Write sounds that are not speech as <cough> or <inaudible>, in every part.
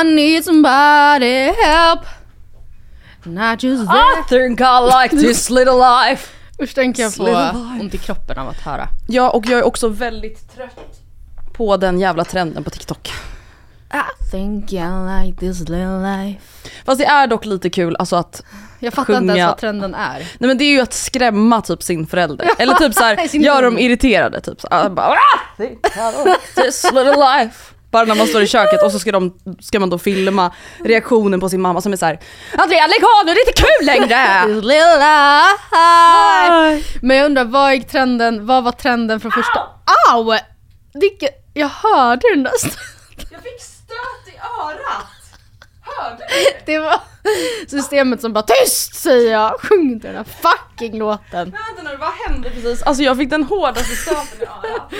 I need somebody help. Not just that. think I like this <laughs> little life. Usch tänker jag life. ont i kroppen av att höra. Ja, och jag är också väldigt trött på den jävla trenden på TikTok. I think I like this little life. Fast det är dock lite kul alltså att, Jag fattar inte ens Sjunga. vad trenden är. nej men det är ju att skrämma typ sin förälder. Eller typ såhär, <laughs> Sin gör dem irriterade typ. Så, ah, bara, "Ah, I <laughs> this little life. Bara när man står i köket och så ska, de, ska man då filma reaktionen på sin mamma som är såhär Andrea lägg av nu, det är inte kul längre! <laughs> Life. Men jag undrar, vad gick trenden, vad var trenden från första... Au! Vilket, jag hörde den nästan. Jag fick stöt i örat! Hörde Det var systemet som bara tyst säger jag, sjung inte den här fucking låten. Men vänta nu, vad hände precis? Alltså jag fick den hårdaste stöten i örat.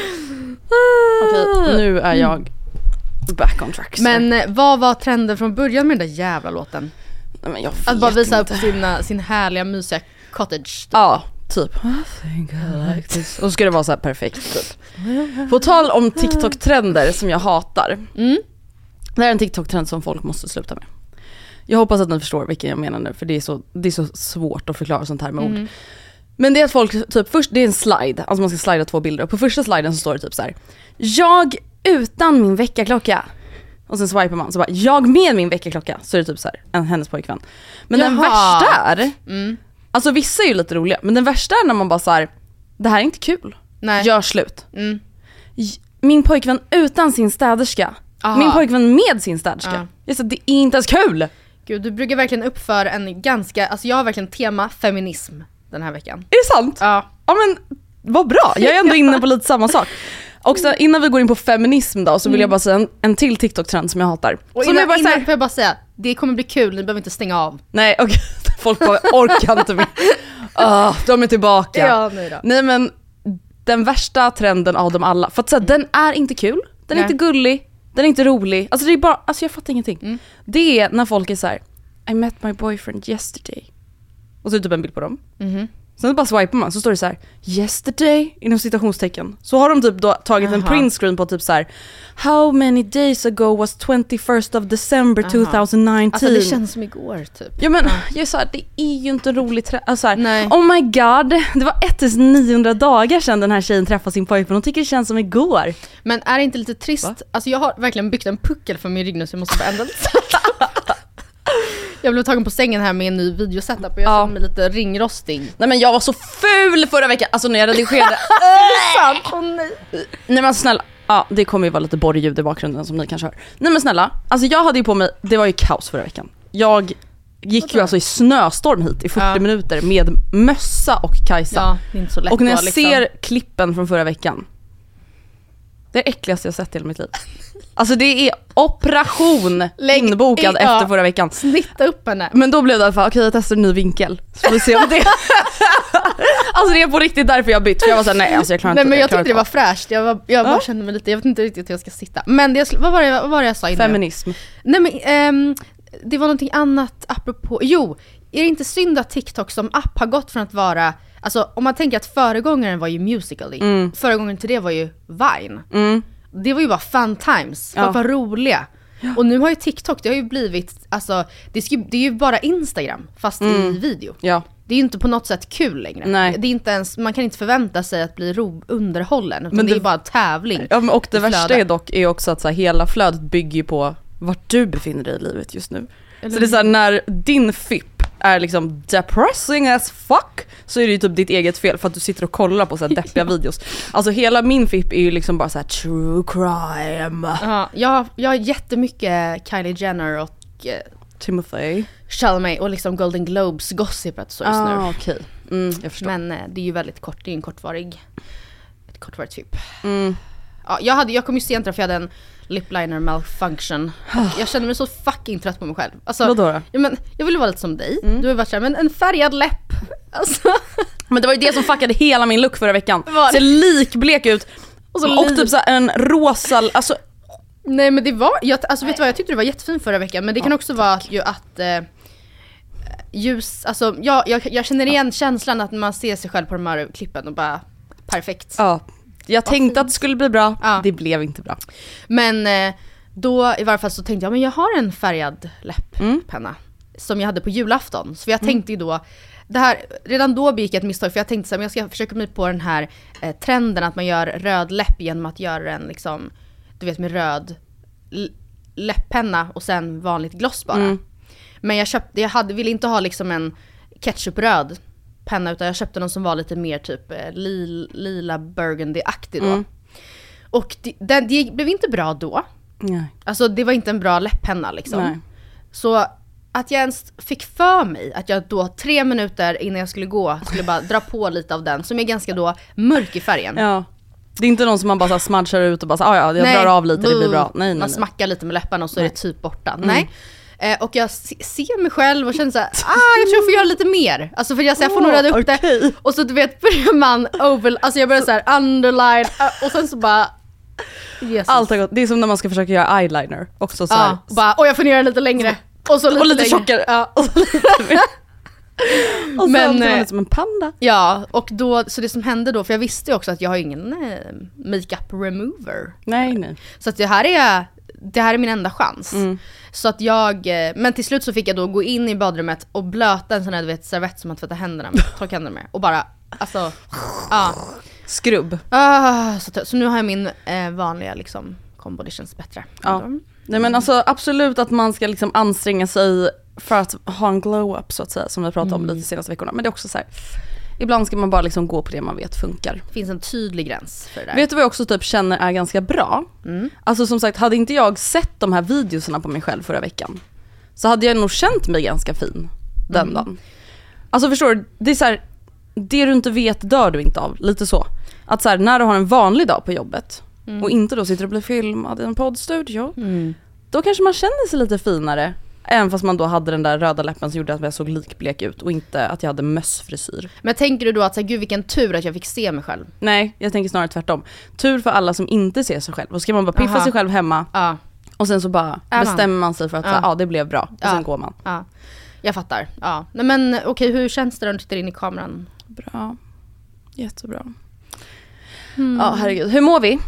<laughs> Okej, nu är jag back on track. så. Men eh, vad var trenden från början med den där jävla låten? Nej, men jag vet Att bara visa upp inte. sina, sin härliga mysiga cottage. Ja, typ. Like this. Och så ska det vara så här perfekt typ. På tal om TikTok-trender som jag hatar. Mm. Det här är en TikTok-trend som folk måste sluta med. Jag hoppas att ni förstår vilken jag menar nu för det är så, det är så svårt att förklara sånt här med ord. Men det är att folk, typ först, det är en slide, alltså man ska slida två bilder och på första sliden så står det typ så här. Jag utan min väckarklocka. Och sen swipar man så bara, jag med min väckarklocka. Så är det typ så här, en, hennes pojkvän. Men den Jaha. värsta är, Mm. alltså vissa är ju lite roliga, men den värsta är när man bara så här, det här är inte kul. Nej. Gör slut. Mm. Min pojkvän utan sin städerska. Aha. Min pojkvän med sin städerska. Ja. Jag sa, det är inte ens kul! Gud, du brukar verkligen upp för en ganska, alltså jag har verkligen tema feminism den här veckan. Är det sant? Ja. Ja men vad bra, jag är ändå <laughs> inne på lite samma sak. Och så innan vi går in på feminism då så vill jag bara säga en, en till TikTok-trend som jag hatar. Mm. Och som innan, är bara så innan här, får jag bara säga, det kommer bli kul, ni behöver inte stänga av. nej okej, <laughs> folk bara orkar inte mer. <laughs> Ah, de är tillbaka. Ja, nej då. Nej men den värsta trenden av dem alla, för att så här, den är inte kul, den är Nej. inte gullig, den är inte rolig. Alltså det är bara, alltså jag fattar ingenting. Mm. Det är när folk är så här: I met my boyfriend yesterday. Och så är det typ en bild på dem. Mhm. Sen bara swipar man så står det så här yesterday inom citationstecken. Så har de typ då tagit en Aha. printscreen på typ så här How many days ago was 21st of December Aha. 2019? Alltså det känns som igår typ. Ja men jag är så här, det är ju inte en rolig trä- alltså så här, Nej. Oh my god, det var 1900 dagar sedan den här tjejen träffade sin pojkvän. Hon tycker det känns som igår. Men är det inte lite trist? Va? Alltså jag har verkligen byggt en puckel för min rygg nu så jag måste bara ändra lite. <laughs> Jag blev tagen på sängen här med en ny videosetup och jag Ja. känner mig lite ringrostig. Nej men jag var så ful förra veckan, alltså när jag redigerade. <laughs> Åh nej. Nej men snälla, Ja, det kommer ju vara lite borrljud i bakgrunden som ni kanske hör. Nej men snälla, alltså jag hade ju på mig, det var ju kaos förra veckan. Jag gick ju alltså i snöstorm hit i 40 Ja. minuter med mössa och Kajsa. Ja, det är inte så lätt och när jag liksom. ser klippen från förra veckan, det är det äckligaste jag sett i hela mitt liv. Alltså det är operation Lägg- inbokad ja. efter förra veckan. Snitta upp henne. Men då blev det i alla fall, okej jag testar en ny vinkel. Så får vi se om det... <laughs> alltså det är på riktigt därför jag bytt, för jag var såhär nej alltså jag klarar Nej inte men jag klarar tyckte det var fräscht, jag, var, jag bara Ja. kände mig lite, jag vet inte riktigt hur jag ska sitta. Men det, jag vad, var det, vad var det jag sa innan? Feminism. Nej men ehm, det var någonting annat apropå, jo, är det inte synd att TikTok som app har gått från att vara, alltså om man tänker att föregångaren var ju Musical.ly, Mm. föregångaren till det var ju Vine. Mm. Det var ju bara fun times, folk Ja. var roliga. Och nu har ju TikTok, det har ju blivit, alltså det, ska, det är ju bara Instagram fast i video. Ja. Det är ju inte på något sätt kul längre. Nej. Det är inte ens, man kan inte förvänta sig att bli ro, underhållen, utan Men det, är det- ju bara tävling. Ja, och det värsta flödet. är dock är också att så här, hela flödet bygger ju på vart du befinner dig i livet just nu. Så det är så här, när din FIP är liksom depressing as fuck så är det ju typ ditt eget fel för att du sitter och kollar på så här deppiga <laughs> videos. Alltså hela min FIP är ju liksom bara så här true crime. Ja, jag, jag har jättemycket Kylie Jenner och eh, Timothy. Chalamet och liksom Golden Globes gossipet så just Ah, nu. okej. Mm, jag förstår. Men eh, det är ju väldigt kort, det är ju en kortvarig, ett kortvarigt FIP. Mm. Ja, jag, hade, jag kom ju sent för jag hade en lip liner malfunction. Och jag kände mig så fucking trött på mig själv. Alltså, Vadå då? Ja, men, jag ville vara lite som dig. Du har varit såhär, men en färgad läpp. Alltså, <laughs> Men det var ju det som fuckade hela min look förra veckan. Var? Ser likblek ut. Och, så liv. typ så här en rosa, alltså nej men det var, jag, alltså vet du vad, jag tyckte det var jättefint förra veckan. Men det kan också vara att, ju att eh, ljus, alltså jag, jag, jag känner igen känslan att man ser sig själv på de här klippen och bara perfekt. ja. Jag tänkte att det skulle bli bra, Ja. det blev inte bra. Men eh, då i varje fall så tänkte jag, men jag har en färgad läpppenna. Mm. Som jag hade på julafton. Så jag tänkte ju då, det här, redan då begick jag ett misstag för jag tänkte så här, men jag ska försöka mig på den här eh, trenden att man gör röd läpp genom att göra den liksom, du vet med röd l- läpppenna och sen vanligt gloss bara. Mm. Men jag köpte, jag hade, ville inte ha liksom en ketchupröd penna utan jag köpte någon som var lite mer typ eh, lil, lila burgundy-aktig då. Mm. Och det, den, det blev inte bra då. Nej. Alltså det var inte en bra läpppenna liksom. Nej. Så att jag ens fick för mig att jag då tre minuter innan jag skulle gå skulle bara dra på lite av den som är ganska då mörk i färgen. Ja. Det är inte någon som man bara smudgar ut och bara ah, ja jag drar av lite det blir bra. Nej nej, Man nej. smackar lite med läpparna och så är Nej. det typ borta. Nej. Eh, och jag se- ser mig själv och känner såhär, ah jag tror jag får göra lite mer. Alltså för jag, så jag får nog Åh, röda upp det. okej. Och så du vet <laughs> börjar man over, alltså jag börjar såhär underline eh, och sen så bara Jesus. Allt har gått, det är som när man ska försöka göra eyeliner. Också så här. Ja, och bara, och jag får den lite längre. Och så lite, och lite längre. tjockare. Ja. <laughs> Och så lite <laughs> och Men, ser man eh, som en panda. Ja, och då, så det som hände då, för jag visste ju också att jag har ingen eh, makeup remover. Nej nej. Så att det här är, det här är min enda chans. Mm. Så att jag, eh, men till slut så fick jag då gå in i badrummet och blöta en sån här du vet, servett som man tvättar händerna med, torka händerna med. Och bara, alltså, ja. Skrubb. Ah, så, så nu har jag min eh, vanliga liksom, combo, det känns bättre. Ja. Nej men alltså absolut att man ska liksom anstränga sig för att ha en glow-up så att säga som vi pratade om lite de senaste veckorna. Men det är också så här. Ibland ska man bara liksom gå på det man vet funkar. Det finns en tydlig gräns för det där. Vet du vad jag också typ känner är ganska bra? Mm. Alltså som sagt, hade inte jag sett de här videorna på mig själv förra veckan så hade jag nog känt mig ganska fin den Mm. dagen. Alltså förstår du, det är så här, det du inte vet dör du inte av, lite så. Att så här, när du har en vanlig dag på jobbet och inte då sitter och blir filmad i en poddstudio, Mm. då kanske man känner sig lite finare. Även fast man då hade den där röda läppen som gjorde att jag såg likblek ut och inte att jag hade mössfrisyr. Men tänker du då att så här, gud vilken tur att jag fick se mig själv? Nej, jag tänker snarare tvärtom. Tur för alla som inte ser sig själv. Och så ska man bara piffa Aha. sig själv hemma Ja, och sen så bara man? bestämmer man sig för att Ja. ja. ja det blev bra och Ja. sen går man. ja. Jag fattar. Ja. Nej men okej, hur känns det när du tittar in i kameran? Bra. Jättebra. Mm. Ja herregud, hur mår vi?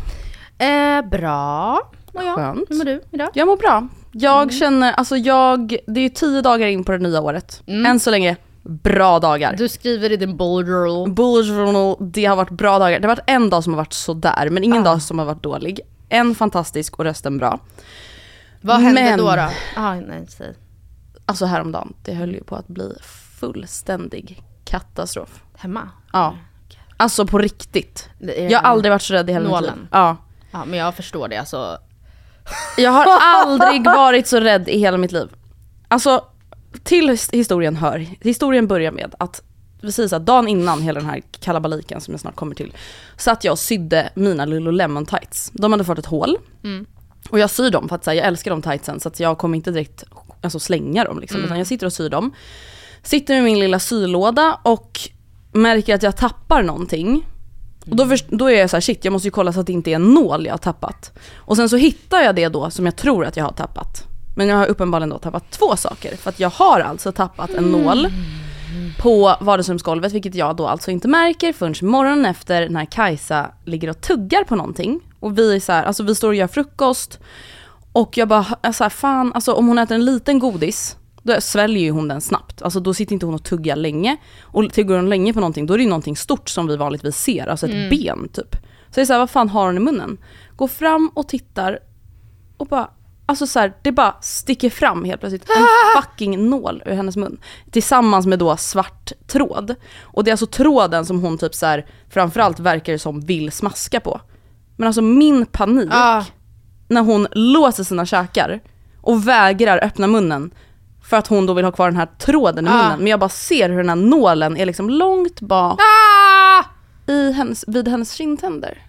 Eh, bra. Och jag. Skönt. Hur mår du idag? Jag mår bra. Jag Mm. känner, alltså jag, det är ju tio dagar in på det nya året. Mm. Än så länge, bra dagar. Du skriver i din bullet journal. Bullet journal, det har varit bra dagar. Det har varit en dag som har varit sådär, men ingen Ah. dag som har varit dålig. En fantastisk och resten bra. Vad hände Men- då då? Ah, nej, säg. Alltså häromdagen, det höll ju på att bli fullständig katastrof. Hemma? Ja. Alltså på riktigt. Jag har aldrig varit så rädd i hela mitt liv. Ja. Ja men jag förstår det alltså. Jag har aldrig varit så rädd i hela mitt liv. Alltså, till his- historien hör, historien börjar med att precis att dagen innan hela den här kalabaliken som jag snart kommer till, satt jag och sydde mina Lululemon tights. De hade fått ett hål. Och jag syr dem för att så här, jag älskar de tightsen så att jag kommer inte direkt alltså, slänga dem liksom, utan jag sitter och syr dem. Sitter med min lilla sylåda och märker att jag tappar någonting. Och då, först, då är jag så här, shit jag måste ju kolla så att det inte är en nål jag har tappat. Och sen så hittar jag det då som jag tror att jag har tappat. Men jag har uppenbarligen då tappat två saker. För att jag har alltså tappat en nål på vardagsrumsgolvet, vilket jag då alltså inte märker förrän morgonen efter när Kajsa ligger och tuggar på någonting. Och vi är så här, alltså vi står och gör frukost. Och jag bara, så här, fan, alltså om hon äter en liten godis, då sväljer ju hon den snabbt. Alltså då sitter inte hon och tuggar länge. Och tuggar hon länge på någonting, då är det ju någonting stort som vi vanligtvis ser, alltså ett ben typ. Så jag är såhär, vad fan har hon i munnen? Går fram och tittar och bara, alltså så här, det bara sticker fram helt plötsligt en <laughs> fucking nål ur hennes mun. Tillsammans med då svart tråd. Och det är alltså tråden som hon typ så här, framförallt verkar det som vill smaska på. Men alltså min panik Ah. när hon låser sina käkar och vägrar öppna munnen för att hon då vill ha kvar den här tråden i Ah. munnen. Men jag bara ser hur den här nålen är liksom långt bak Ah! i hennes, vid hennes kindtänder.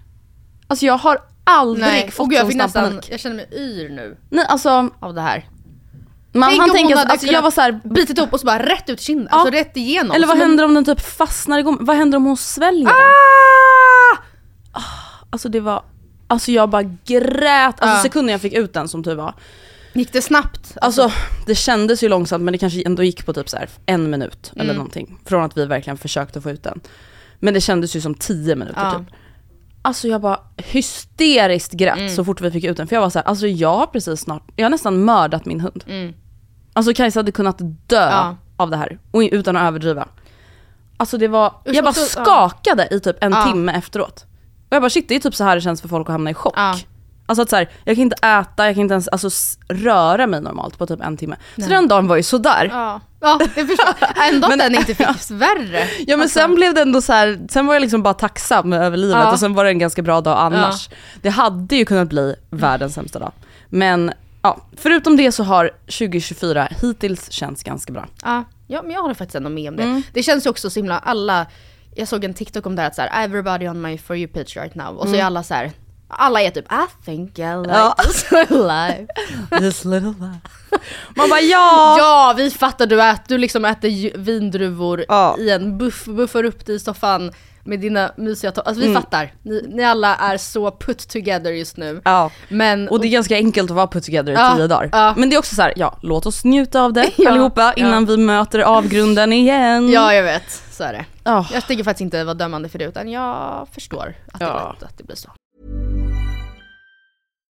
Alltså jag har aldrig Nej, fått gud, jag sån snabb nästan, panik. jag känner mig yr nu Nej alltså, av det här. man, Tänk han om tänker, hon hade alltså jag var så här, Bitit upp och så bara rätt ut kinden, Ja. alltså rätt igenom. eller vad en- händer om den typ fastnar i gommen? Vad händer om hon sväljer den? Ah! Alltså det var, alltså jag bara grät, alltså Ja. sekunden jag fick ut den som tur var. Gick det snabbt? Alltså det kändes ju långsamt men det kanske ändå gick på typ så här en minut eller Mm. någonting. Från att vi verkligen försökte få ut den. Men det kändes ju som tio minuter Ja. typ. Alltså jag bara hysteriskt grät Mm. så fort vi fick ut den. För jag var så här, alltså jag har precis snart, jag har nästan mördat min hund. Mm. Alltså Kajsa hade kunnat dö Ja. av det här. Och utan att överdriva. Alltså det var, jag bara skakade i typ en Ja. timme efteråt. Och jag bara shit det är typ så här det känns för folk att hamna i chock. Ja. Alltså att så här, jag kan inte äta, jag kan inte ens alltså, röra mig normalt på typ en timme. Så Nej. den dagen var ju sådär. Ja, ja jag förstår. Ändå att <laughs> den inte fick <laughs> värre. Ja men Alltså, sen blev det ändå så här, sen var jag liksom bara tacksam över livet Ja. och sen var det en ganska bra dag annars. Det hade ju kunnat bli världens sämsta dag. Men ja, förutom det så har 2024 hittills känts ganska bra. Ja, ja, men jag håller faktiskt ändå med om det. Mm. Det känns ju också så himla, alla, jag såg en TikTok om det här att så här, everybody on my for you page right now. Och så är alla så här, alla är typ I think I like. Ja. this <laughs> life. This little life. Man bara ja! <laughs> Ja, vi fattar du ät, du liksom äter vindruvor Ja. i en buff, buffar upp dig i soffan med dina mysiga to- Alltså vi Mm. fattar, ni, ni alla är så put together just nu. Ja. Men, Och det är ganska enkelt att vara put together i Ja, tio dagar. ja. Men det är också så här, ja låt oss njuta av det <laughs> Ja, allihopa innan vi möter avgrunden igen. ja jag vet, så är det. Ja. Jag tänker faktiskt inte vara dömande för det utan jag förstår att, Ja. det, att det blir så.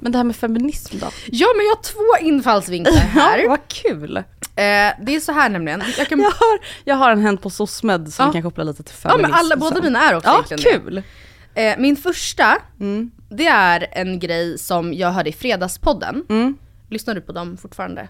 Men det här med feminism då? Ja men jag har två infallsvinklar <laughs> här. vad kul. Eh, det är så här nämligen, jag kan... <laughs> Jag har, jag har en hänt på SOSMED som Ja. kan koppla lite till Ja men alla, feminism båda mina är också Ja, egentligen kul! Eh, min första, Mm. det är en grej som jag hörde i Fredagspodden. Mm. Lyssnar du på dem fortfarande?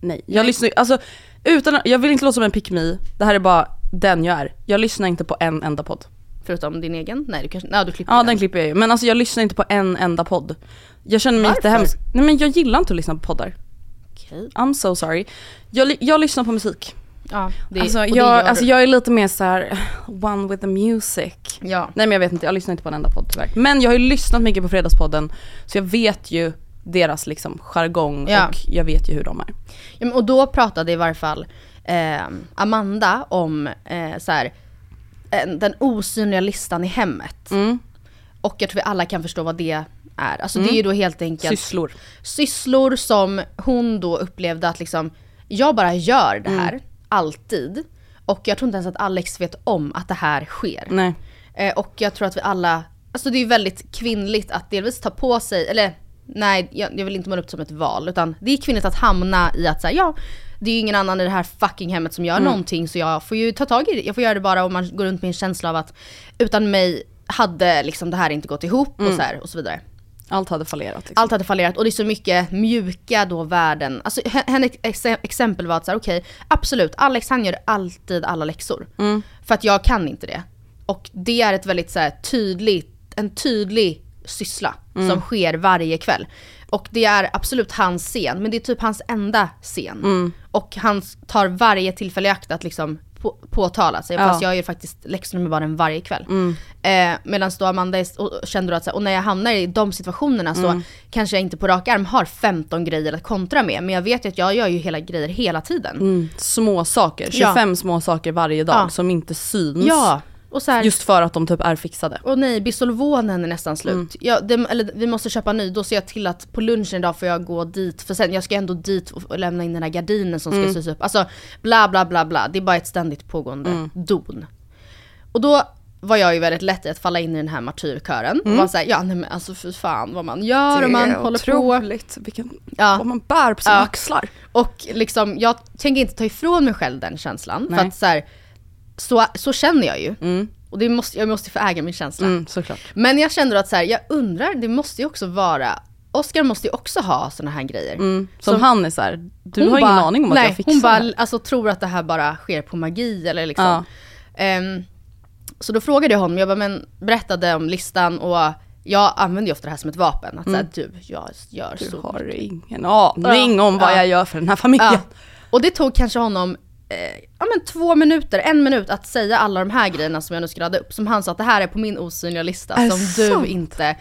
Nej, jag lyssnar ju- alltså utan jag vill inte låta som en pick me, det här är bara den jag är. Jag lyssnar inte på en enda podd. Förutom din egen? Nej du kanske, nej du klipper Ja den klipper jag ju, men alltså jag lyssnar inte på en enda podd. Jag känner mig Varför? jättehemsk. Nej men jag gillar inte att lyssna på poddar. Okej. I'm so sorry. Jag, jag lyssnar på musik. Ja, det, alltså, jag, alltså jag är lite mer så här <sighs> one with the music. Ja. Nej men jag vet inte, jag lyssnar inte på en enda podd tyvärr. Men jag har ju lyssnat mycket på Fredagspodden, så jag vet ju deras liksom jargong Ja. och jag vet ju hur de är. Ja, men, och då pratade i varje fall eh, Amanda om eh, så här, den osynliga listan i hemmet. Mm. Och jag tror vi alla kan förstå vad det är. Alltså det är ju då helt enkelt Sysslor. sysslor som hon då upplevde att liksom, jag bara gör det här, Mm. alltid. Och jag tror inte ens att Alex vet om att det här sker. Nej. Eh, och jag tror att vi alla, alltså det är ju väldigt kvinnligt att delvis ta på sig, eller nej jag, jag vill inte måla upp det som ett val, utan det är kvinnligt att hamna i att säga ja, det är ju ingen annan i det här fucking hemmet som gör Mm. någonting så jag får ju ta tag i det, jag får göra det bara om man går runt med en känsla av att utan mig hade liksom det här inte gått ihop Mm. och så här och så vidare. Allt hade fallerat liksom. Allt hade fallerat och det är så mycket mjuka då värden. Alltså hennes ex- exempel var att så här, okej, absolut, Alex han gör alltid alla läxor. För att jag kan inte det. Och det är ett väldigt så här, tydligt, en tydlig syssla som sker varje kväll. Och det är absolut hans scen, men det är typ hans enda scen. Och han tar varje tillfälle i akt att liksom på, påtala sig, Ja. fast jag gör faktiskt läxnummerbaren varje kväll. Eh, Medan då Amanda är, och kände då att så här, och när jag hamnar i de situationerna så kanske jag inte på rak arm har 15 grejer att kontra med, men jag vet ju att jag gör ju hela grejer hela tiden. Mm. Små saker, 25 små saker varje dag Ja. som inte syns. Ja, och så här, Just för att de typ är fixade. och nej, Bisolvonen är nästan slut. Mm. Ja, det, eller vi måste köpa ny, då ser jag till att på lunchen idag får jag gå dit, för sen, jag ska ändå dit och, lämna in den här gardinen som ska Mm. sys upp. Alltså bla bla bla bla, det är bara ett ständigt pågående Mm. don. Och då var jag ju väldigt lätt i att falla in i den här martyrkören. Och var såhär, ja nej men alltså fy fan vad man gör och man håller på. otroligt vilken, Ja. vad man bär på sina Ja. axlar. Och liksom, jag tänker inte ta ifrån mig själv den känslan. För Nej. att så, här, så, så känner jag ju. Och det måste, jag måste få äga min känsla. Mm. Men jag känner att så här, jag undrar, det måste ju också vara, Oscar måste ju också ha såna här grejer. Mm. Som, Som- han är så här, du har ingen aning om att nej, jag fixar hon bara, det alltså tror att det här bara sker på magi eller liksom. Ja. Ehm, så då frågade jag honom, jag bara, men berättade om listan och jag använder ju ofta det här som ett vapen. Att Mm. säga, du, jag gör Du så har ingen aning om vad Ja. jag gör för den här familjen. Ja. Och det tog kanske honom eh, ja, men två minuter, en minut att säga alla de här grejerna som jag nu ska rada upp. Som han sa att det här är på min osynliga lista Är som sant? du inte...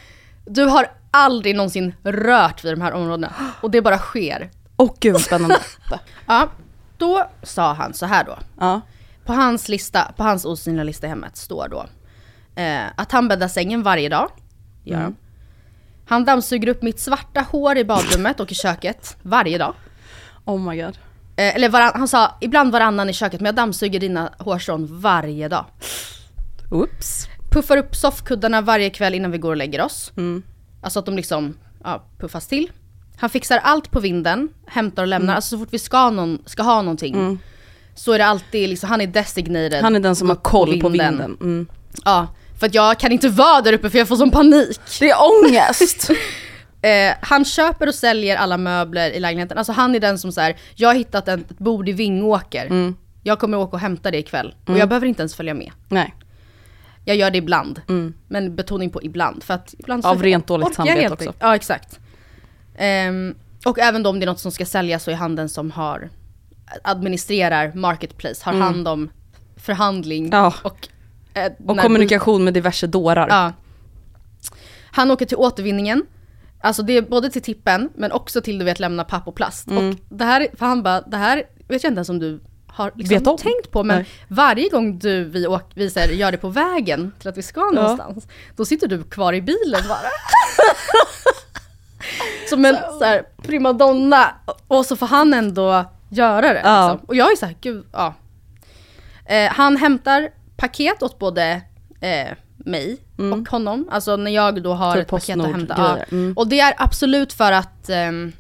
Du har aldrig någonsin rört vid de här områdena. Och det bara sker. Åh gud vad spännande. <laughs> Ja, då sa han så här då. ja. På hans lista, på hans osynliga lista i hemmet står då eh, att han bäddar sängen varje dag. Gör han. Han dammsuger upp mitt svarta hår i badrummet och i köket varje dag. Oh my god. Eh, eller varann, han sa ibland varannan i köket men jag dammsuger dina hårstrån varje dag. Oops. Puffar upp soffkuddarna varje kväll innan vi går och lägger oss. Mm. Alltså att de liksom ja, puffas till. Han fixar allt på vinden, hämtar och Mm. lämnar. Alltså så fort vi ska, någon, ska ha någonting så är det alltid liksom, han är designated. Han är den som har koll på vinden. Mm. Ja, för att jag kan inte vara där uppe för jag får sån panik. Det är ångest! <laughs> Eh, han köper och säljer alla möbler i lägenheten. Alltså han är den som så här, jag har hittat en- ett bord i Vingåker. Mm. Jag kommer åka och hämta det ikväll. Och jag behöver inte ens följa med. Nej. Jag gör det ibland. Men betoning på ibland. För att ibland Mm. Av rent dåligt samvete också. Ja exakt. Ehm, och även då om det är något som ska säljas så är han den som har administrerar marketplace, har hand om förhandling Mm. Ja. och, eh, Och kommunikation med diverse dårar. Ja. Han åker till återvinningen. Alltså det är både till tippen men också till du vet lämna papp och plast. Mm. Och det här, för han bara, det här vet jag inte ens om du har liksom tänkt på men Nej. varje gång du, vi, åk, vi så här, gör det på vägen till att vi ska någonstans, då sitter du kvar i bilen bara. <laughs> Som en så här, primadonna och så får han ändå göra det. Ja. Liksom. Och jag är så här, gud, ja. Eh, han hämtar paket åt både eh, mig och honom. Alltså när jag då har Så ett paket att hämta. Ja. Mm. Och det är absolut för att ehm,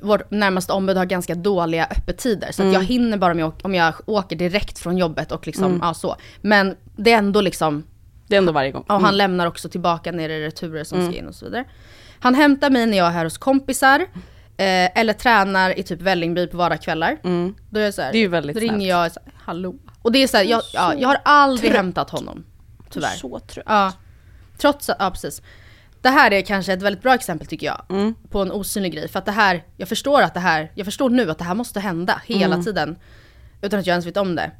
vårt närmaste ombud har ganska dåliga öppettider. Så att jag hinner bara om jag, om jag åker direkt från jobbet och liksom, ja så. Men det är ändå liksom, Det är ändå varje gång. och han Mm. lämnar också tillbaka ner i returer som ska in och så vidare. Han hämtar mig när jag är här hos kompisar. Eh, eller tränar i typ Vällingby på vardagskvällar. Då är jag så här, Mm. Det är ju väldigt då ringer snällt. jag så här, hallå. Och det är så här, jag, ja, jag har aldrig hämtat honom. Tyvärr. Så trött. Ja. Trots att, ja precis. Det här är kanske ett väldigt bra exempel tycker jag. Mm. På en osynlig grej. För att det här, jag förstår att det här, jag förstår nu att det här måste hända hela Mm. tiden. Utan att jag ens vet om det.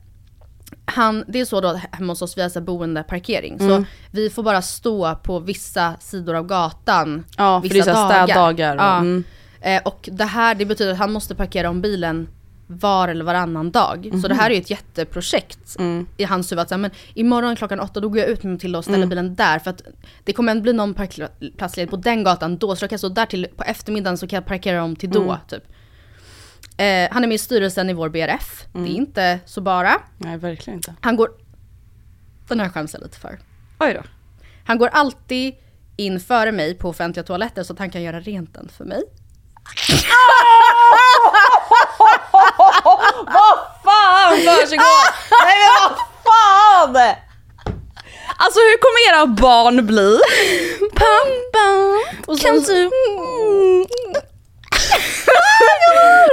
Han, det är så då hemma hos oss, vi har så boendeparkering. Så Mm. vi får bara stå på vissa sidor av gatan. Ja, för det är så här städdagar och- Ja. mm. Eh, och det här, det betyder att han måste parkera om bilen var eller varannan dag. Så det här är ju ett jätteprojekt i hans huvud. Att, här, men imorgon klockan åtta då går jag ut med Matilda och ställer bilen där. För att det kommer ändå bli någon parkplats ledig på den gatan då. Så då kan jag stå där till på eftermiddagen så kan jag parkera om till då. Typ. Eh, han är med i styrelsen i vår BRF. Det är inte så bara. Nej verkligen inte. Han går... Den här skäms jag lite för. Oj då. Han går alltid in före mig på offentliga toaletter så att han kan göra rent den för mig. <laughs> Fan försiggår! <laughs> Nej men vad fan! Alltså hur kommer era barn bli? Pappa, kan du... <laughs>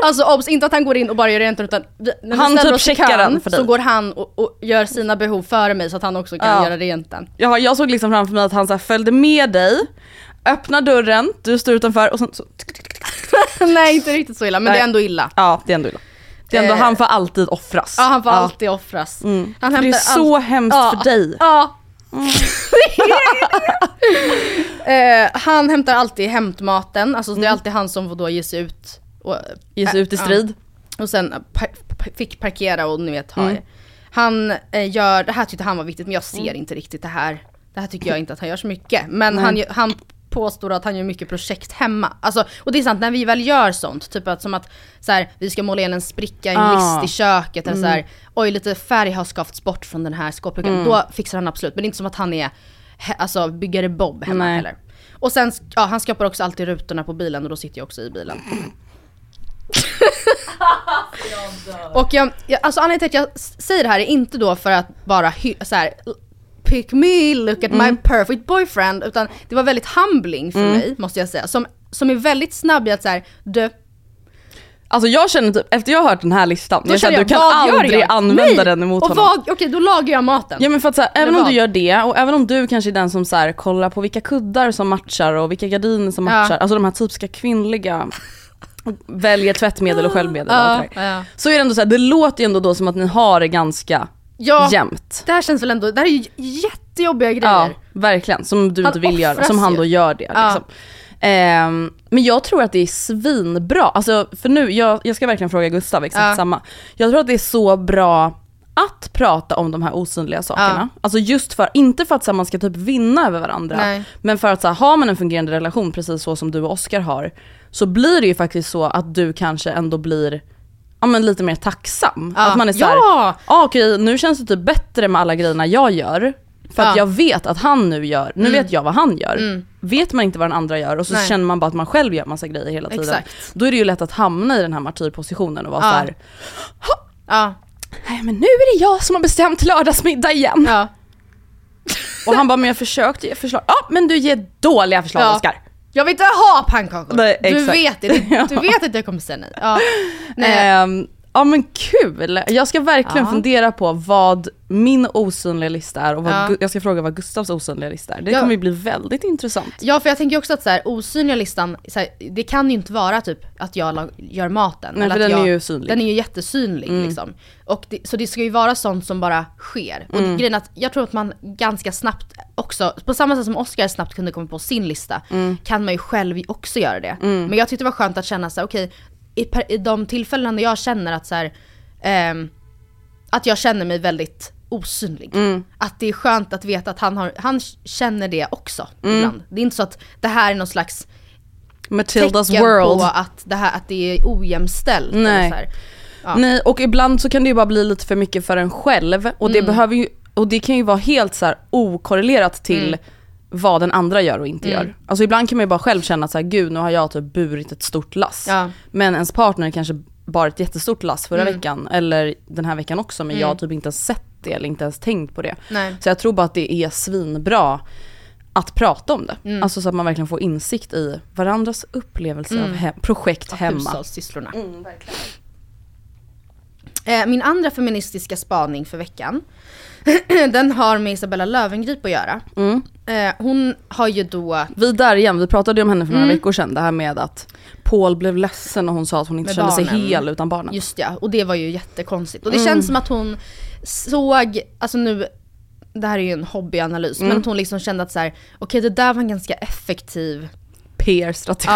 Alltså obs, inte att han går in och bara gör rent utan vi- när vi Han ställer typ oss i checkar kön den för dig. Så går han och, och gör sina behov före mig så att han också kan Ja. göra rent den. Ja, jag såg liksom framför mig att han så här följde med dig, öppnar dörren, du står utanför och sen så... <laughs> Nej inte riktigt så illa men Nej. det är ändå illa. Ja, det är ändå illa. Det är ändå, Eh, han får alltid offras. Ja han får alltid offras. Mm. Han det är så allt- hemskt Ja. för dig. Ja. <laughs> eh, han hämtar alltid hämtmaten, alltså det är alltid han som får då ge sig ut. Och, Mm. Ge sig ut i ja. strid. Och sen par, fick parkera och ni vet ha Mm. Han eh, gör, det här tyckte han var viktigt men jag ser inte riktigt det här. Det här tycker jag inte att han gör så mycket. Men han, han påstår att han gör mycket projekt hemma. Alltså, och det är sant, när vi väl gör sånt, typ att som att så här, vi ska måla igen en spricka i en Ah. list i köket eller så här, oj lite färg har skavts bort från den här skåpluckan. Då fixar han absolut, men det är inte som att han är he- alltså, byggare Bob hemma Nej. heller. Och sen, ja han skapar också alltid rutorna på bilen och då sitter jag också i bilen. <laughs> Och jag, jag, alltså anledningen till att jag säger det här är inte då för att bara så här, pick me, look at my perfect boyfriend, utan det var väldigt humbling för mig måste jag säga. Som, som är väldigt snabb i att så här, du, Alltså jag känner typ, efter jag har hört den här listan, då jag känner att du kan aldrig använda Nej! den emot och honom. vad, Okej då lagar jag maten. Ja men för att så här, även om vad? du gör det och även om du kanske är den som så här, kollar på vilka kuddar som matchar och vilka gardiner som Ja. matchar, alltså de här typiska kvinnliga, väljer tvättmedel och sköljmedel och ja, där. ja. Så är det ändå så här, det låter ju ändå då som att ni har det ganska ja, jämnt. det här känns väl ändå, det här är ju jättejobbiga grejer. Ja, verkligen. Som du Han inte vill göra, som han då gör det. Ja. Liksom. Ehm, men jag tror att det är svinbra, alltså för nu, jag, jag ska verkligen fråga Gustav exakt Ja. samma. Jag tror att det är så bra att prata om de här osynliga sakerna. Alltså just för, inte för att så här, man ska typ vinna över varandra, Nej. men för att så här, har man en fungerande relation precis så som du och Oskar har, så blir det ju faktiskt så att du kanske ändå blir ja, men lite mer tacksam. Ja. Att man är såhär, Ja! ah, okej nu känns det typ bättre med alla grejerna jag gör. För att Ja. jag vet att han nu gör, nu vet jag vad han gör. Vet man inte vad den andra gör och så Nej. känner man bara att man själv gör massa grejer hela tiden. Exakt. Då är det ju lätt att hamna i den här martyrpositionen och vara Ja. så här. Ja, nej men nu är det jag som har bestämt lördagsmiddag igen. ja. Och han bara, men jag försökte ge förslag. Ja men du ger dåliga förslag Ja. Oskar. Jag vill inte ha pannkakor. Nej, du vet det, <laughs> du vet att jag kommer säga nej. Ja. nej. Ehm, ja men kul! Jag ska verkligen Ja. fundera på vad min osynliga lista är och vad, Ja. Jag ska fråga vad Gustavs osynliga lista är. Det Ja. kommer ju bli väldigt intressant. Ja för jag tänker också att så här, osynliga listan, så här, det kan ju inte vara typ att jag gör maten. Nej, eller för att den jag, är ju synlig. Mm. Den är ju jättesynlig liksom. Och det, så det ska ju vara sånt som bara sker. Och Mm. grejen är att jag tror att man ganska snabbt också, på samma sätt som Oscar snabbt kunde komma på sin lista, Mm. kan man ju själv också göra det. Men jag tyckte det var skönt att känna så okej, i, i de tillfällen när jag känner att så här, ehm, att jag känner mig väldigt osynlig. Mm. Att det är skönt att veta att han, har, han känner det också Mm. ibland. Det är inte så att det här är någon slags Matildas tecken world. på att det, här, att det är ojämställt. Eller Nej. så här. Ja. Nej, och ibland så kan det ju bara bli lite för mycket för en själv och Mm. det behöver ju, och det kan ju vara helt så här okorrelerat till Mm. Vad den andra gör och inte Mm. gör. Alltså ibland kan man ju bara själv känna att så här, gud nu har jag typ burit ett stort lass. Ja. Men ens partner kanske bar ett jättestort lass förra Mm. veckan, eller den här veckan också, men Mm. jag har typ inte ens sett det eller inte ens tänkt på det. Nej. Så jag tror bara att det är svinbra att prata om det. Mm. Alltså så att man verkligen får insikt i varandras upplevelse av Mm. he- projekt Av hemma. hushållssysslorna. Eh, Min andra feministiska spaning för veckan, <clears throat> den har med Isabella Löwengrip att göra. Eh, Hon har ju då, Vi där igen, vi pratade ju om henne för några Mm. veckor sedan, det här med att Paul blev ledsen och hon sa att hon inte Med kände sig barnen. hel utan barnen. just ja, och det var ju jättekonstigt. Och det Mm. känns som att hon såg, alltså nu, det här är ju en hobbyanalys, Mm. men att hon liksom kände att så här, okej det där var en ganska effektiv PR-strategi.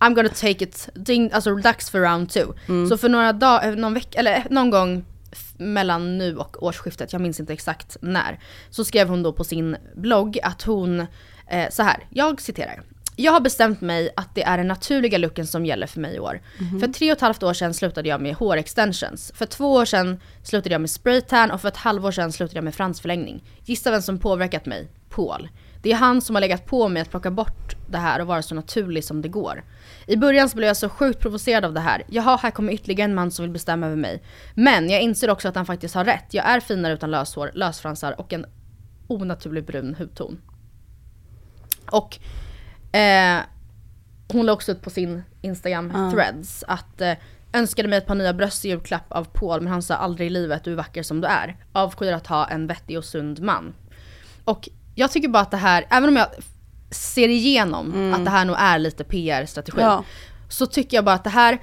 Ja, I'm gonna take it, alltså dags för round two. Mm. Så för några dagar, någon vecka, eller någon gång mellan nu och årsskiftet, jag minns inte exakt när, så skrev hon då på sin blogg att hon, eh, så här, jag citerar. Jag har bestämt mig att det är den naturliga looken som gäller för mig i år. För tre och ett halvt år sedan slutade jag med hårextensions. För två år sedan slutade jag med spraytan och för ett halvår sedan slutade jag med fransförlängning. Gissa vem som påverkat mig? Paul. Det är han som har legat på mig att plocka bort det här och vara så naturlig som det går. I början så blev jag så sjukt provocerad av det här. Jaha, här kommer ytterligare en man som vill bestämma över mig. Men jag inser också att han faktiskt har rätt. Jag är finare utan löshår, lösfransar och en onaturlig brun hudton. Och eh, hon la också ut på sin Instagram Ja. threads att eh, önskade mig ett par nya bröst i julklapp av Paul men han sa aldrig i livet du är vacker som du är. Avskyr att ha en vettig och sund man. Och jag tycker bara att det här, även om jag ser igenom att det här nog är lite PR-strategi. Ja. Så tycker jag bara att det här,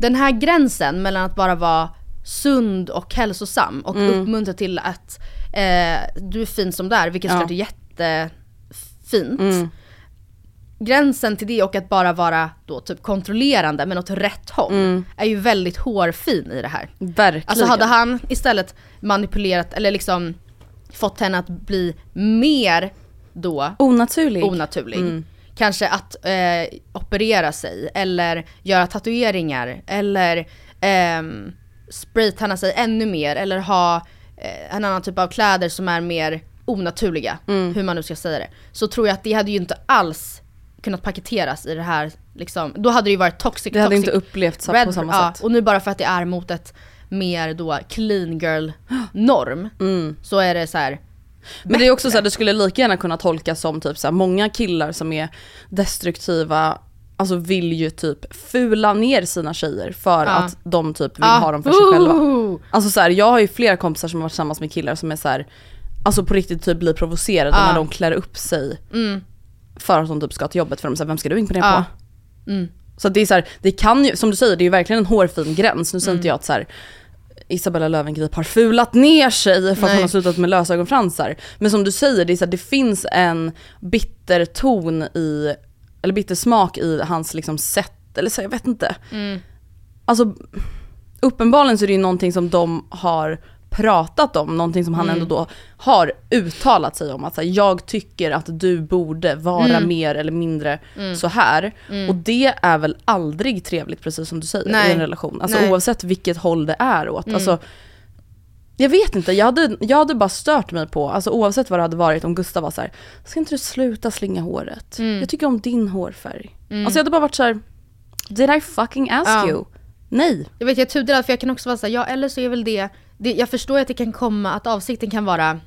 den här gränsen mellan att bara vara sund och hälsosam och Mm. uppmuntra till att eh, du är fin som du är, vilket Ja. såklart är jättefint. Mm. Gränsen till det och att bara vara då typ kontrollerande men åt rätt håll Mm. är ju väldigt hårfin i det här. Verkligen. Alltså hade han istället manipulerat eller liksom fått henne att bli mer då Onaturlig. onaturlig. Mm. Kanske att eh, operera sig eller göra tatueringar eller ehm, spraytanna sig ännu mer eller ha eh, en annan typ av kläder som är mer onaturliga, Mm. hur man nu ska säga det. Så tror jag att det hade ju inte alls kunnat paketeras i det här liksom, då hade det ju varit toxic, Det hade toxic inte upplevts på red- samma ja, sätt. Och nu bara för att det är mot ett mer då clean girl norm Mm. så är det så här. Men det är också så här, det skulle lika gärna kunna tolkas som typ så här, många killar som är destruktiva, alltså vill ju typ fula ner sina tjejer för Ja. att de typ vill Ja. ha dem för sig själva. Alltså så här, jag har ju flera kompisar som har varit tillsammans med killar som är så här, alltså på riktigt typ blir provocerade Ja. när de klär upp sig Mm. för att de typ ska till jobbet för de säger vem ska du imponera Ja. på? Mm. Så det är så det kan ju, som du säger, det är ju verkligen en hårfin gräns. Nu säger Mm. inte jag att så här, Isabella Löwengrip har fulat ner sig för att Nej. hon har slutat med lösögonfransar. Men som du säger, det, är så här, det finns en bitter ton i, eller bitter smak i hans liksom sätt, eller så, jag vet inte. Mm. Alltså uppenbarligen så är det ju någonting som de har pratat om, någonting som han Mm. ändå då har uttalat sig om. Att så här, jag tycker att du borde vara Mm. mer eller mindre Mm. så här. Mm. Och det är väl aldrig trevligt precis som du säger i Nej. en relation. Alltså Nej. oavsett vilket håll det är åt. Mm. Alltså, jag vet inte, jag hade, jag hade bara stört mig på, alltså oavsett vad det hade varit om Gustav var så här, ska inte du sluta slinga håret? Mm. Jag tycker om din hårfärg. Mm. Alltså jag hade bara varit så här, did I fucking ask Ja. you? Nej. Jag vet jag är tudelad för jag kan också vara såhär, ja eller så är väl det, det jag förstår att det kan komma, att avsikten kan vara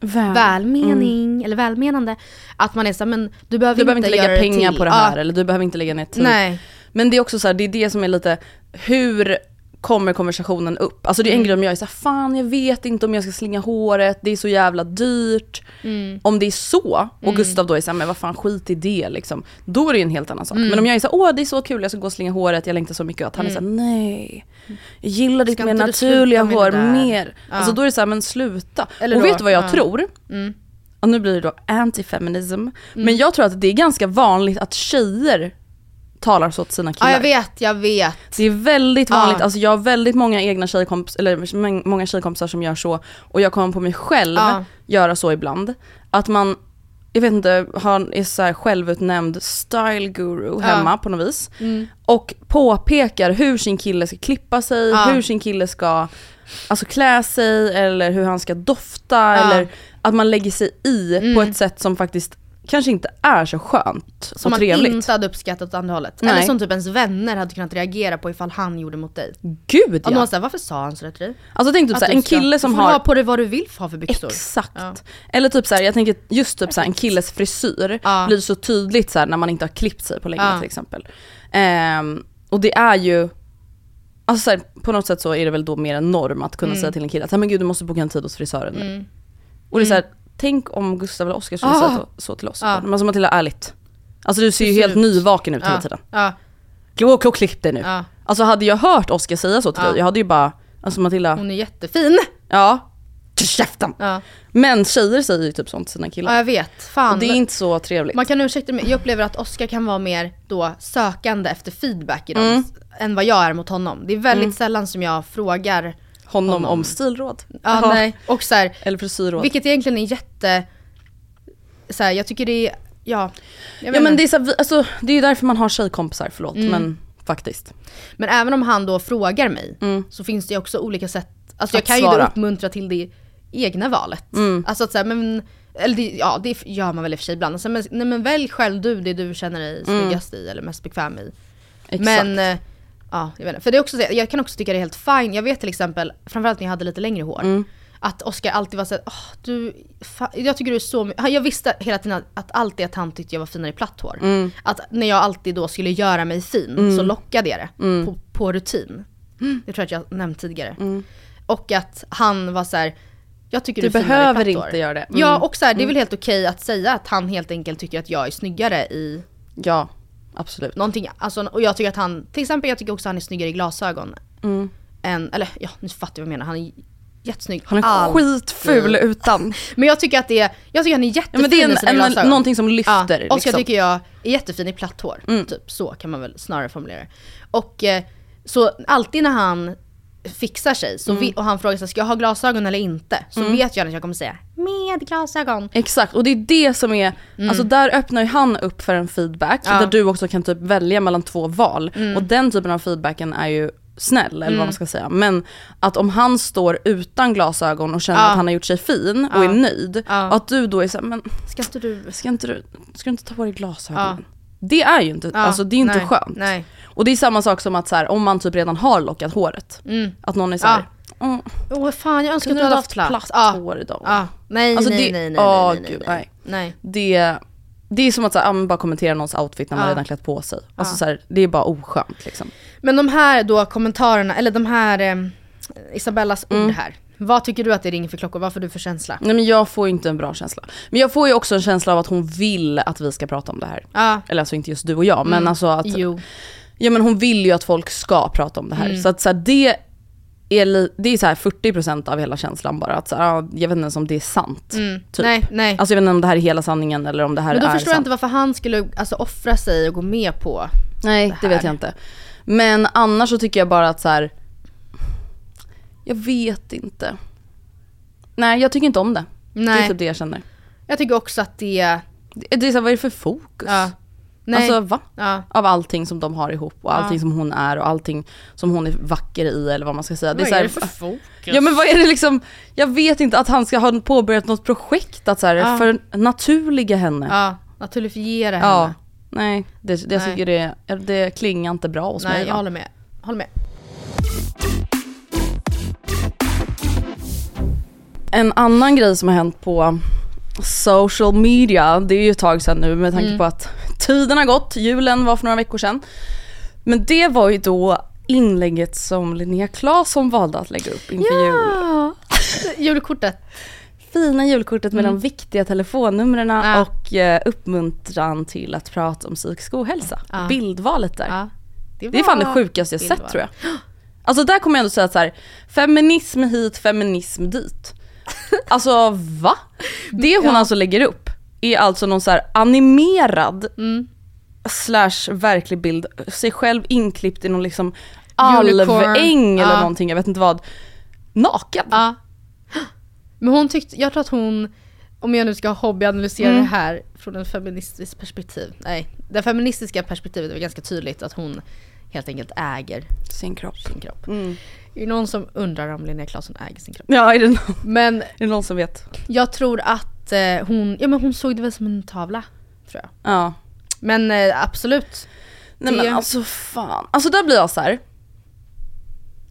Väl. välmening eller välmenande. Att man är såhär, men du behöver Du behöver inte lägga pengar till. på det här eller du behöver inte lägga ner tid. Nej. Men det är också så här, det är det som är lite, hur kommer konversationen upp? Alltså det är en Mm. grej om jag är såhär, fan jag vet inte om jag ska slinga håret, det är så jävla dyrt. Mm. Om det är så, och Mm. Gustav då är såhär, men vad fan skit i det liksom. Då är det ju en helt annan sak. Mm. Men om jag är såhär, åh det är så kul, jag ska gå och slinga håret, jag längtar så mycket. Att han är såhär, nej. Jag gillar ditt mer naturliga hår mer. Ja. Alltså då är det såhär, men sluta. Eller och då- vet du vad jag ja. tror? Mm. Och nu blir det då anti-feminism. Men jag tror att det är ganska vanligt att tjejer talar så till sina killar. Ja jag vet, jag vet. Det är väldigt vanligt, Ja. alltså jag har väldigt många egna tjejkompisar, eller mång- många tjejkompisar som gör så. Och jag kommer på mig själv Ja. göra så ibland. Att man, jag vet inte, har, är så här självutnämnd style guru Ja. hemma på något vis. Mm. Och påpekar hur sin kille ska klippa sig, Ja. hur sin kille ska alltså klä sig eller hur han ska dofta eller att man lägger sig i på Mm. ett sätt som faktiskt kanske inte är så skönt Som och man trevligt. inte hade uppskattat åt andra hållet. Nej. Eller som typ ens vänner hade kunnat reagera på ifall han gjorde mot dig. Gud ja! någon säger varför sa han sådär till dig? Alltså tänk typ såhär, en kille som du får har ha på dig vad du vill ha för byxor. Exakt. Ja. Eller typ såhär, jag tänker just typ såhär, en killes frisyr Ja. blir så tydligt såhär när man inte har klippt sig på länge Ja. till exempel. Ehm, och det är ju, alltså såhär, på något sätt så är det väl då mer en norm att kunna Mm. säga till en kille att "Nej, men gud du måste boka en tid hos frisören nu. Mm. Och det är såhär, tänk om Gustav eller Oskar skulle Ah. säga så, så till oss. Ja. Men alltså Matilda, ärligt. Alltså du ser ju helt ut? nyvaken ut hela Ja. tiden. Gå och klipp dig nu. Ja. Alltså hade jag hört Oskar säga så till Ja. dig, jag hade ju bara, alltså Matilda, Hon är jättefin. ja, käften. Ja. Men tjejer säger ju typ sånt till sina killar. ja, jag vet. Fan. Och det är inte så trevligt. Man kan ursäkta mig, jag upplever att Oscar kan vara mer då sökande efter feedback i dem, Mm. än vad jag är mot honom. Det är väldigt sällan som jag frågar honom, honom. om stilråd. Ja, Jaha. nej. Och så här, Eller frisyrråd. vilket egentligen är jätte, så här, jag tycker det är, ja. Jag ja men det är, så, här, vi- alltså, det är ju därför man har tjejkompisar, förlåt. Mm. Men faktiskt. Men även om han då frågar mig, Mm. så finns det ju också olika sätt, alltså jag Att kan ju då svara. uppmuntra till det egna valet. Mm. Alltså att säga, men, eller det, ja det gör man väl i och för sig ibland. Alltså, men, nej men välj själv du det du känner dig Mm. snyggast i eller mest bekväm i. Exakt. Men, eh, ja jag vet inte. För det är också, så- jag kan också tycka det är helt fine. Jag vet till exempel, framförallt när jag hade lite längre hår, Mm. att Oscar alltid var såhär, åh du, fa- jag tycker du är så my-" Jag visste hela tiden att, alltid att han tyckte jag var finare i platt hår. Mm. Att när jag alltid då skulle göra mig fin Mm. så lockade jag det Mm. på, på rutin. Det tror jag att jag nämnt tidigare. Mm. Och att han var så här. jag tycker Du du, behöver platt hår." inte göra det. Mm. Ja och så här, det är Mm. väl helt okej att säga att han helt enkelt tycker att jag är snyggare i Ja, absolut. någonting. Alltså, och jag tycker att han, till exempel jag tycker också att han är snyggare i glasögon. Mm. Än, eller ja, nu fattar jag vad jag menar. Han är jättesnygg. Han är Alltid. skitful utan. <laughs> Men jag tycker att det är, jag tycker att han är Ja, jättefin men det är i sina en, en, glasögon. någonting som lyfter. Ja, Oscar liksom. tycker jag är jättefin i platt hår. Mm. Typ så kan man väl snarare formulera det. Och eh, så alltid när han fixar sig så Mm. vi, och han frågar sig ska jag ha glasögon eller inte? Så Mm. vet jag att jag kommer säga med glasögon. Exakt, och det är det som är, Mm. alltså där öppnar ju han upp för en feedback Ja. där du också kan typ välja mellan två val. Och den typen av feedbacken är ju snäll eller Mm. vad man ska säga. Men att om han står utan glasögon och känner Ja. att han har gjort sig fin och Ja. är nöjd, Ja. och att du då är såhär, men Ska inte du? ska inte du, ska du inte ta på dig glasögonen? Det är ju inte, alltså det är inte nej, skönt. Nej. Och det är samma sak som att så här, om man typ redan har lockat håret, Mm. att någon är såhär, mm, Åh fan jag önskar att du hade haft platt, platt. Ja. hår idag? Ja. Nej, Alltså nej, det- nej, nej, åh, nej, nej, gud, nej, nej. Det, det är som att så här, men bara kommentera någons outfit när man Ja. redan klätt på sig. Alltså Ja. så här, det är bara oskönt liksom. Men de här då kommentarerna, eller de här eh, Isabellas Mm. ord här. Vad tycker du att det ringer för klockor? Vad får du för känsla? Nej men jag får inte en bra känsla. Men jag får ju också en känsla av att hon vill att vi ska prata om det här. Ja. Eller alltså inte just du och jag, men Mm. alltså att... Jo. Ja men hon vill ju att folk ska prata om det här. Mm. Så att så här, det är, det är så här 40% av hela känslan bara. Att så här, ja, jag vet inte ens om det är sant. Mm. Typ. Nej, nej. Alltså jag vet inte om det här är hela sanningen eller om det här Men då är förstår jag sant. inte varför han skulle alltså, offra sig och gå med på Nej, det det vet här. jag inte. Men annars så tycker jag bara att så här. Jag vet inte. Nej, jag tycker inte om det. Det är Nej. typ det jag känner. Jag tycker också att det... Det det är så här, vad är det för fokus? Ja. Nej. Alltså va? ja. Av allting som de har ihop och allting Ja. som hon är och allting som hon är vacker i eller vad man ska säga. Vad så här- är det för fokus? Ja men vad är det liksom, jag vet inte att han ska ha påbörjat något projekt att så här, Ja. för naturliga henne. Ja, naturlifiera henne. Ja. Nej, det, det, jag Nej. tycker det, det klingar inte bra hos Nej, mig. jag va? håller med. Håller med. En annan grej som har hänt på social media, det är ju ett tag sedan nu med tanke Mm. på att tiden har gått, julen var för några veckor sedan. Men det var ju då inlägget som Linnea Claesson valde att lägga upp inför jul. Ja! <laughs> Julkortet. Fina julkortet med Mm. de viktiga telefonnumren Ja. och eh, uppmuntran till att prata om psykisk ohälsa. Ja. Bildvalet där. Ja. Det är fan det sjukaste jag Bildval. sett tror jag. Alltså där kommer jag ändå säga att så här, feminism hit, feminism dit. <laughs> Alltså va? Det hon Ja. alltså lägger upp är alltså någon så här animerad Mm. slash verklig bild, sig själv inklippt i någon liksom alväng eller Ja. någonting, jag vet inte vad. Naken. Ja. Men hon tyckte, jag tror att hon, om jag nu ska hobbyanalysera Mm. det här från ett feministiskt perspektiv. Nej, det feministiska perspektivet är ganska tydligt att hon helt enkelt äger Sin kropp. sin kropp. Är det någon som undrar om Linnea Claesson äger sin kropp? Ja, är det, någon, Men är det någon som vet? jag tror att eh, hon, ja men hon såg det väl som en tavla, tror jag. Ja. Men eh, absolut. Nej Det- men alltså fan. Alltså där blir jag så här.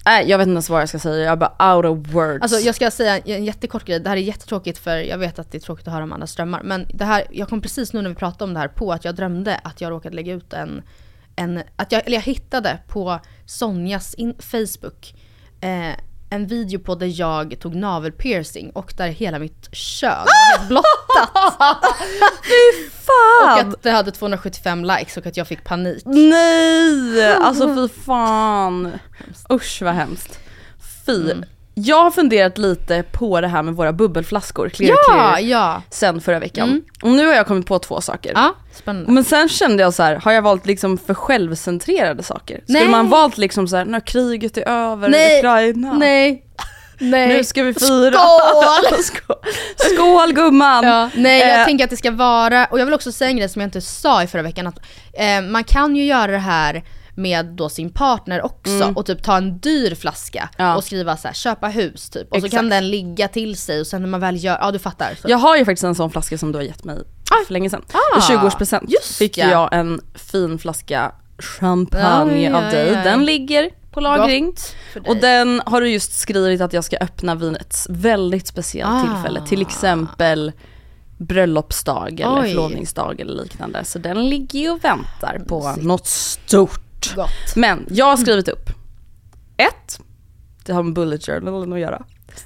Nej jag vet inte ens vad jag ska säga, jag är bara out of words. Alltså jag ska säga en jättekort grej, det här är jättetråkigt för jag vet att det är tråkigt att höra om andras drömmar. Men det här, jag kom precis nu när vi pratade om det här på att jag drömde att jag råkade lägga ut en, en att jag, eller jag hittade på Sonjas in, Facebook eh, en video på där jag tog navelpiercing och där hela mitt kön var helt blottat. <laughs> Och fan! att det hade 275 likes och att jag fick panik. Nej! Alltså fy fan. Usch vad hemskt. Fy. Mm. Jag har funderat lite på det här med våra bubbelflaskor, clear Ja, clear, ja. sen förra veckan. Mm. Och nu har jag kommit på två saker. Ja, spännande. Men sen kände jag så här, har jag valt liksom för självcentrerade saker? Skulle Nej. man valt liksom så här, när kriget är över, Nej. Ukraina. Nej. Nej. Nu ska vi fira. Skål! <laughs> Skål, Skål gumman! Ja, nej jag Eh, tänker att det ska vara, och jag vill också säga en grej som jag inte sa i förra veckan, att eh, man kan ju göra det här med då sin partner också och typ ta en dyr flaska Mm. Ja. och skriva så här, köpa hus typ. Och så Exakt. kan den ligga till sig och sen när man väl gör, ja du fattar. Så. Jag har ju faktiskt en sån flaska som du har gett mig för länge sedan. Ah, I 20-årspresent just fick ja. jag en fin flaska champagne Ja, av dig. Den ligger på lagring. Och den har du just skrivit att jag ska öppna vid ett väldigt speciellt Ah. tillfälle. Till exempel bröllopsdag eller Oj. förlovningsdag eller liknande. Så den ligger ju och väntar på något stort. Gott. Men jag har skrivit upp. Ett, det har med bullet journalen att göra.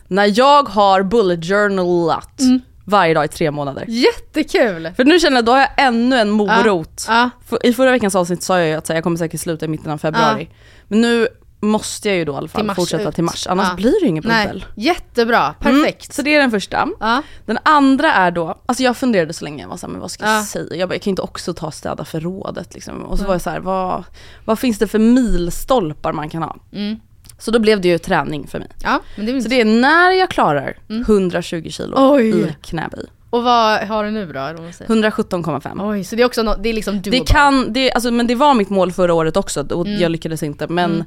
När jag har bullet journalat Mm. varje dag i tre månader. Jättekul! För nu känner jag, då har jag ännu en morot. Ja. För, I förra veckans avsnitt sa jag ju att jag kommer säkert sluta i mitten av februari. Men nu måste jag ju då i alla fall Till fortsätta ut. till mars, annars Ja. blir det ju ingen bubbel. jättebra, perfekt. Så det är den första. Ja. Den andra är då, alltså jag funderade så länge, jag var så här, men vad ska jag Ja. säga? Jag, bara, jag kan inte också ta städa förrådet liksom. Och så var jag så här, vad, vad finns det för milstolpar man kan ha? Mm. Så då blev det ju träning för mig. ja, men det Så det är när jag klarar 120 kilo Mm. Oj. i knäböj. Och vad har du nu då? eller vad man säger? 117,5. Oj, så det är också no- det är liksom doable. Det kan, det, alltså, men det var mitt mål förra året också och Mm. jag lyckades inte. Men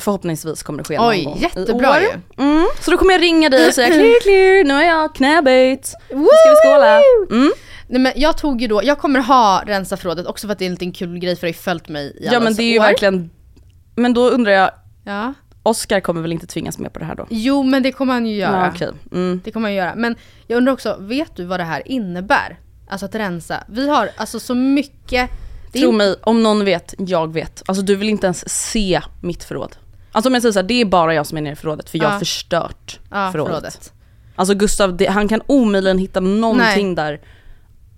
förhoppningsvis kommer det ske någon Oj, gång i jättebra år. ju. Mm. Så då kommer jag ringa dig och säga clear clear, nu har jag knäböjt. Nu ska vi skåla. Mm. Nej men jag tog ju då, jag kommer ha rensa förrådet också för att det är en liten kul grej för det har ju följt mig i Ja alla men det är ju år. verkligen, men då undrar jag, Ja. Oskar kommer väl inte tvingas med på det här då? Jo men det kommer han ju göra. Ja, okej. mm. Det kommer han göra. Men jag undrar också, vet du vad det här innebär? Alltså att rensa. Vi har alltså så mycket... det Tro mig, om någon vet, jag vet. Alltså du vill inte ens se mitt förråd. Alltså om jag säger så här, det är bara jag som är nere i förrådet för jag har Ja. förstört ja, förrådet. förrådet. Alltså Gustav, det, han kan omöjligen hitta någonting Nej. där.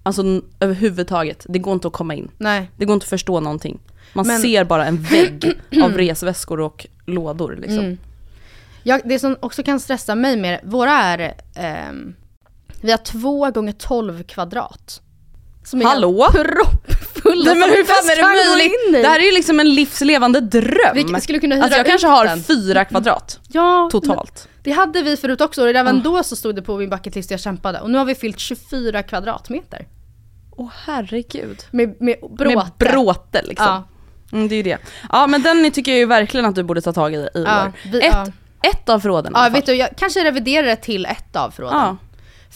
Alltså överhuvudtaget. Det går inte att komma in. Nej. Det går inte att förstå någonting. Man Men- ser bara en vägg <clears throat> av resväskor och lådor liksom. Mm. Jag, det som också kan stressa mig mer, våra är... ehm, vi har två gånger 12 kvadrat. Som är Hallå? proppfulla Nej, men hur fan är det möjligt? Det här är ju liksom en livslevande dröm. Vi skulle kunna hyra alltså jag kanske har den. fyra kvadrat Ja, totalt. Det hade vi förut också och även Ah. då så stod det på min bucketlist jag kämpade. Och nu har vi fyllt 24 kvadratmeter. Åh herregud. Med, med bråte. Med bråte liksom. Ja. Mm, det är ju det. Ja men den tycker jag ju verkligen att du borde ta tag i i Ja, år. vi- ett, ja. ett av förråden Ja vet du, jag kanske reviderar det till ett av förråden. Ja.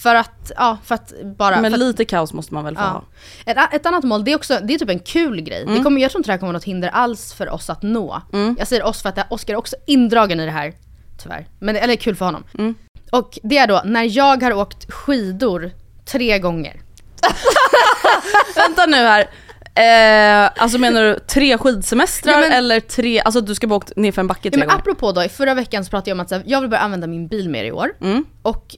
För att, ja för att bara... Men för att, lite kaos måste man väl få ja. ha. ett, ett annat mål, det är också, det är typ en kul grej. Mm. Det kommer, jag tror inte det här kommer vara något hinder alls för oss att nå. Jag säger oss för att Oskar är också indragen i det här, tyvärr. Men eller kul för honom. Mm. Och det är då när jag har åkt skidor tre gånger. <laughs> Vänta nu här. Eh, alltså menar du tre skidsemestrar Ja, men- eller tre, alltså du ska bara åkt ner för en backe Ja, tre men gånger? apropå då, i förra veckan så pratade jag om att här, jag vill börja använda min bil mer i år. Mm. Och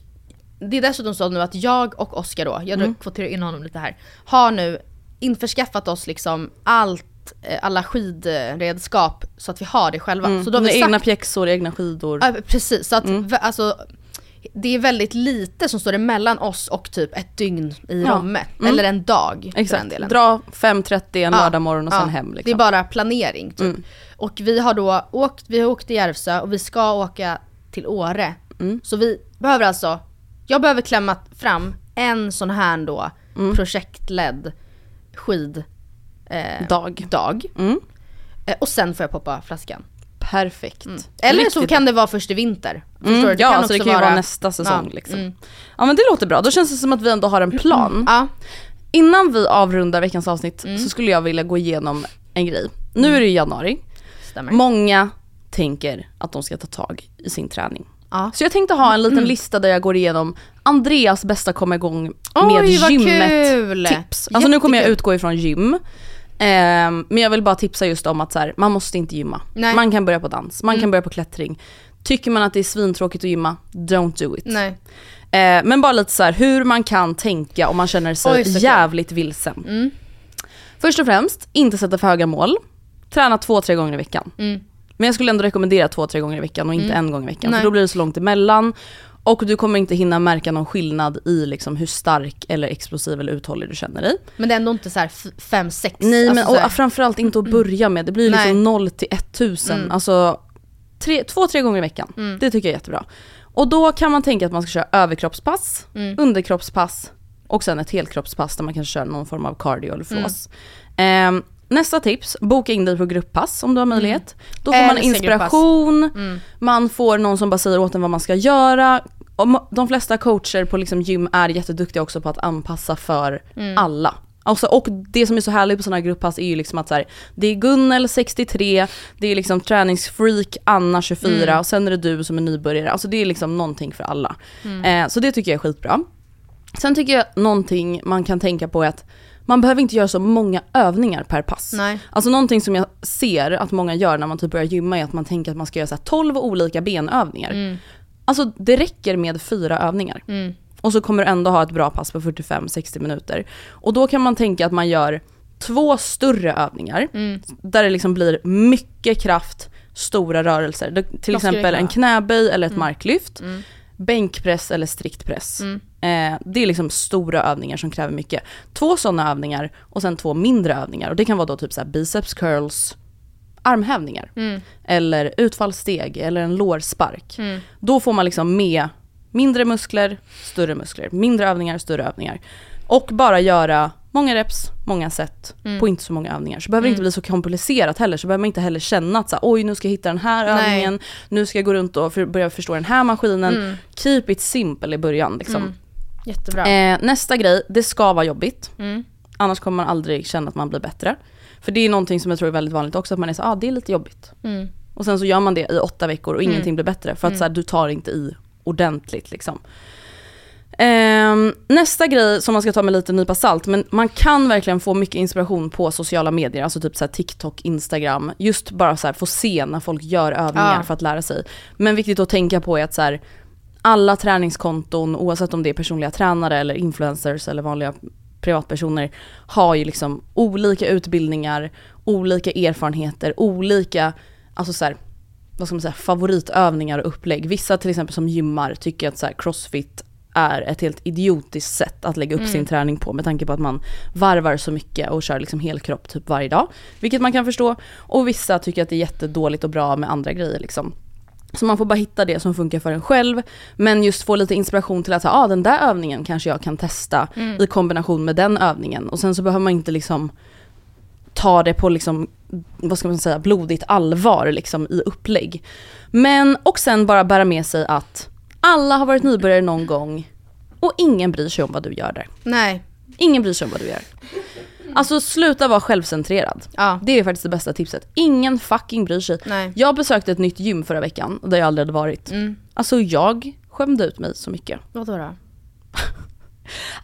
det är dessutom så nu att jag och Oskar då, jag Mm. kvoterar in honom lite här, har nu införskaffat oss liksom allt, eh, alla skidredskap så att vi har det själva. Mm. Så då har vi egna sagt, pjäxor, egna skidor. ja, precis, så att Mm. alltså det är väldigt lite som står emellan oss och typ ett dygn i Ja. Romme. Mm. Eller en dag för den Exakt, delen. dra 5.30 en Ja, lördag morgon och ja. sen hem liksom. Det är bara planering typ. Mm. Och vi har då åkt, vi har åkt till Järvsö och vi ska åka till Åre. Mm. Så vi behöver alltså, jag behöver klämma fram en sån här då Mm. projektledd skid eh, Dag. dag. Mm. Eh, och sen får jag poppa flaskan. Perfekt. Eller så Riktigt kan det vara först i vinter. Mm, du? ja, alltså det kan ju vara nästa säsong Ja, liksom. mm. Ja men det låter bra, då känns det som att vi ändå har en plan. Ja. Innan vi avrundar veckans avsnitt Mm. så skulle jag vilja gå igenom en grej. Nu är det ju januari, Stämmer. många tänker att de ska ta tag i sin träning. Ja. Så jag tänkte ha en liten lista där jag går igenom Andreas bästa komma igång med Oj, vad gymmet kul! tips. Alltså nu kommer jag utgå ifrån gym. Ehm, men jag vill bara tipsa just om att så här, man måste inte gymma. Nej. Mm. Man kan börja på dans, man kan börja på klättring. Tycker man att det är svintråkigt att gymma, don't do it. Nej. Eh, men bara lite så här hur man kan tänka om man känner sig Oj, jävligt vilsen. Först och främst, inte sätta för höga mål. Träna två, tre gånger i veckan. Mm. Men jag skulle ändå rekommendera två, tre gånger i veckan och inte en gång i veckan. Nej. För då blir det så långt emellan. Och du kommer inte hinna märka någon skillnad i liksom hur stark eller explosiv eller uthållig du känner dig. Men det är ändå inte så här 5-6. Nej men alltså så här- och framförallt inte att börja med. Det blir ju Nej. liksom 0 till 1000. Mm. Alltså tre, två, tre gånger i veckan. Mm. Det tycker jag är jättebra. Och då kan man tänka att man ska köra överkroppspass, Mm. underkroppspass och sen ett helkroppspass där man kan köra någon form av cardio eller Mm. flås. Nästa tips, boka in dig på grupppass om du har möjlighet. Då får man Mm. Inspiration, Mm. man får någon som bara säger åt en vad man ska göra. De flesta coacher på liksom gym är jätteduktiga också på att anpassa för Mm. alla. Alltså, och det som är så härligt på sådana här grupppass är ju liksom att så här, det är Gunnel 63, det är liksom träningsfreak Anna 24 Mm. och sen är det du som är nybörjare. Alltså det är liksom någonting för alla. Mm. Eh, så det tycker jag är skitbra. Sen tycker jag någonting man kan tänka på är att man behöver inte göra så många övningar per pass. Nej. Alltså någonting som jag ser att många gör när man typ börjar gymma är att man tänker att man ska göra så här 12 olika benövningar. Mm. Alltså det räcker med fyra övningar. Mm. Och så kommer du ändå ha ett bra pass på 45-60 minuter. Och då kan man tänka att man gör två större övningar. Mm. Där det liksom blir mycket kraft, stora rörelser. Till exempel en knäböj eller ett Mm. marklyft. Mm. Bänkpress eller striktpress. Mm. Eh, det är liksom stora övningar som kräver mycket. Två sådana övningar och sen två mindre övningar. Och det kan vara då typ så biceps curls, armhävningar. Mm. Eller utfallssteg eller en lårspark. Mm. Då får man liksom med mindre muskler, större muskler. Mindre övningar, större övningar. Och bara göra många reps, många set Mm. på inte så många övningar. Så behöver det inte bli så komplicerat heller. Så behöver man inte heller känna att så här, oj nu ska jag hitta den här Nej. övningen, nu ska jag gå runt och för, börja förstå den här maskinen. Mm. Keep it simple i början liksom. Jättebra. Eh, nästa grej, det ska vara jobbigt. Mm. Annars kommer man aldrig känna att man blir bättre. För det är någonting som jag tror är väldigt vanligt också, att man är så ah, det är lite jobbigt. Mm. Och sen så gör man det i åtta veckor och Mm. ingenting blir bättre. För att Mm. så här, du tar inte i ordentligt liksom. Ehm, nästa grej som man ska ta med lite nypa salt, men man kan verkligen få mycket inspiration på sociala medier, alltså typ så TikTok, Instagram. Just bara så här få se när folk gör övningar Ja. för att lära sig. Men viktigt att tänka på är att så här, träningskonton, oavsett om det är personliga tränare eller influencers eller vanliga privatpersoner, har ju liksom olika utbildningar, olika erfarenheter, olika, alltså så här, vad ska man säga, favoritövningar och upplägg. Vissa till exempel som gymmar tycker att så här, crossfit är ett helt idiotiskt sätt att lägga upp Mm. sin träning på med tanke på att man varvar så mycket och kör liksom helkropp typ varje dag. Vilket man kan förstå. Och vissa tycker att det är jättedåligt och bra med andra grejer liksom. Så man får bara hitta det som funkar för en själv. Men just få lite inspiration till att ah, den där övningen kanske jag kan testa Mm. i kombination med den övningen. Och sen så behöver man inte liksom ta det på liksom, vad ska man säga, blodigt allvar liksom i upplägg. Men, och sen bara bära med sig att alla har varit nybörjare någon gång och ingen bryr sig om vad du gör där. Nej. Ingen bryr sig om vad du gör. Alltså sluta vara självcentrerad. Ja. Det är faktiskt det bästa tipset. Ingen fucking bryr sig. Nej. Jag besökte ett nytt gym förra veckan där jag aldrig hade varit. Mm. Alltså jag skämde ut mig så mycket. <laughs> Vadå då?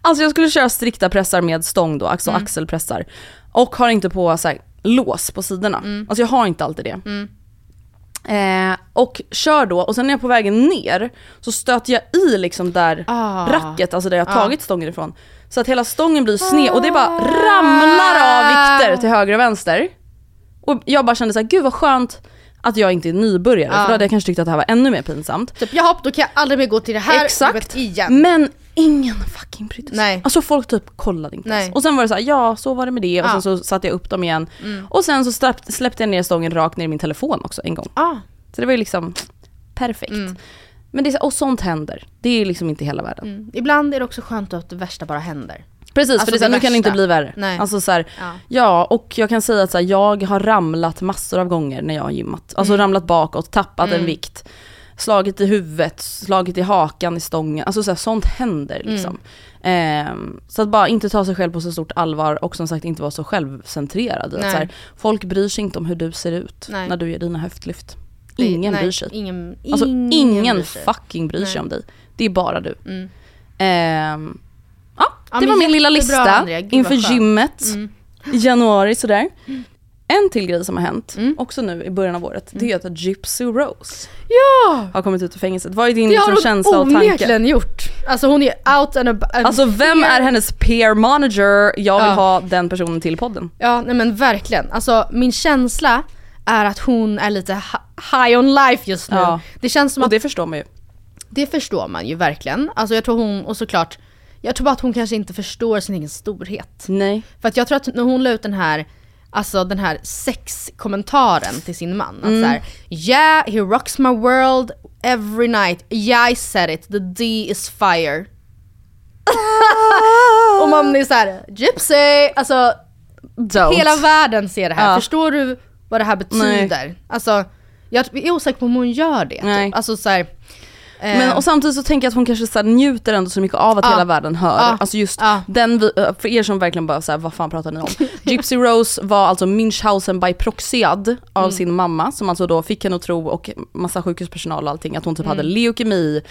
Alltså jag skulle köra strikta pressar med stång då, alltså Mm. axelpressar. Och har inte på så här, lås på sidorna. Mm. Alltså jag har inte alltid det. Mm. Eh, och kör då, och sen när jag är på vägen ner så stöter jag i liksom där Ah. racket, alltså där jag har Ah. tagit stången ifrån. Så att hela stången blir sned och det bara ramlar av vikter till höger och vänster. Och jag bara kände så här, gud vad skönt att jag inte är nybörjare, Ah. för då hade jag kanske tyckt att det här var ännu mer pinsamt. Typ jaha, då kan jag aldrig mer gå till det här Exakt. igen. Men ingen fucking brydde sig. Nej. Alltså folk typ kollade inte Nej. ens. Och sen var det så här, ja så var det med det och Ja. sen så satte jag upp dem igen. Mm. Och sen så släpp, släppte jag ner stången rakt ner i min telefon också en gång. Ah. Så det var ju liksom perfekt. Mm. Men det är, så- och sånt händer. Det är liksom inte hela världen. Mm. Ibland är det också skönt att det värsta bara händer. Precis, Alltså för det är så här, det nu kan det inte värsta. bli värre. Nej. Alltså så här, Ja. ja och jag kan säga att så här, jag har ramlat massor av gånger när jag har gymmat. Alltså Mm. ramlat bakåt, tappat en vikt, slagit i huvudet, slagit i hakan i stången. Alltså så här, sånt händer Mm. liksom. Ehm, så att bara inte ta sig själv på så stort allvar och som sagt inte vara så självcentrerad. Att Nej. så här, folk bryr sig inte om hur du ser ut Nej. när du gör dina höftlyft. Det- Ingen nej, bryr sig. Ingen, Alltså ingen, bryr sig. fucking bryr sig Nej. om dig. Det är bara du. Mm. Ehm, ja, Ja, det var min lilla lista Andrea. Gud, inför gymmet Mm. i januari sådär. En till grej som har hänt, Mm. också nu i början av året, det är att Gypsy Rose Ja! har kommit ut ur fängelset. Vad är din Det har liksom, hon känsla och tanke? onekligen gjort. Alltså hon är out and about. Alltså vem är hennes peer manager? Jag vill Ja. ha den personen till podden. Ja nej men verkligen. Alltså min känsla är att hon är lite hi- high on life just nu. Ja. Det känns som Och att det förstår man ju. det förstår man ju verkligen. Alltså jag tror hon, och såklart, jag tror bara att hon kanske inte förstår sin egen storhet. Nej. För att jag tror att när hon la ut den här Alltså den här sexkommentaren till sin man. Att såhär, yeah he rocks my world every night. Yeah I said it, the D is fire. och man är såhär, gypsy! Alltså Don't. hela världen ser det här. Ja. Förstår du vad det här betyder? Alltså, jag är osäker på om hon gör det. Nej. Typ. Alltså så här, eh, Men och samtidigt så tänker jag att hon kanske så njuter ändå så mycket av att Ja. hela världen hör. Ja. Alltså just Ja. den, vi- äh, för er som verkligen bara såhär, vad fan pratar ni om? <laughs> Gypsy Rose var alltså Münchhausen by proxyad av Mm. sin mamma som alltså då fick henne att tro och massa sjukhuspersonal och allting att hon typ Mm. hade leukemi,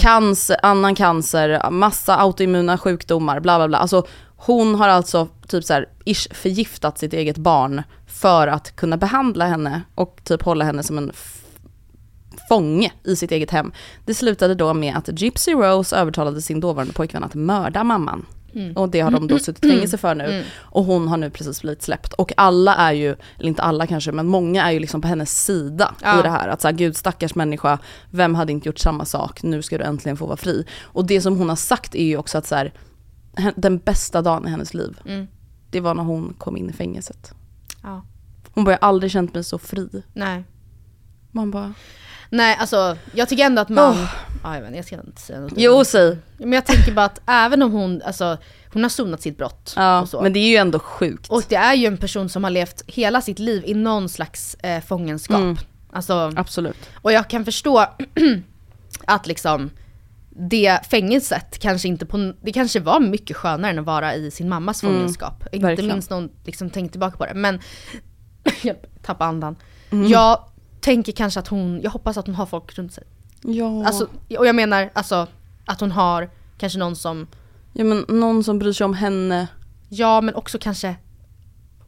cancer, annan cancer, massa autoimmuna sjukdomar, bla bla bla. Alltså hon har alltså typ såhär ish förgiftat sitt eget barn för att kunna behandla henne och typ hålla henne som en fånge i sitt eget hem. Det slutade då med att Gypsy Rose övertalade sin dåvarande pojkvän att mörda mamman. Och det har de då suttit i fängelse för nu. Och hon har nu precis blivit släppt. Och alla är ju, eller inte alla kanske, men många är ju liksom på hennes sida Ja. i det här. Att så här, gud stackars människa, vem hade inte gjort samma sak, nu ska du äntligen få vara fri. Och det som hon har sagt är ju också att så här, den bästa dagen i hennes liv, Mm. det var när hon kom in i fängelset. Ja. Hon bara, jag har aldrig känt mig så fri. nej. Man bara, Nej alltså jag tycker ändå att man, Åh. ja, jag, vet, jag ska inte säga något. jo säg. Men jag tänker bara att även om hon, alltså hon har sonat sitt brott Ja, och så. men det är ju ändå sjukt. Och det är ju en person som har levt hela sitt liv i någon slags eh, fångenskap. Mm. Alltså, Absolut. och jag kan förstå <clears throat> att liksom det fängelset kanske inte på, det kanske var mycket skönare än att vara i sin mammas fångenskap. inte Mm. verkligen. minst när hon liksom tänkte tillbaka på det. Men, <laughs> jag tappade andan. Mm. Jag tänker kanske att hon, jag hoppas att hon har folk runt sig. Ja. Alltså, och jag menar alltså att hon har kanske någon som, ja men någon som bryr sig om henne. ja men också kanske,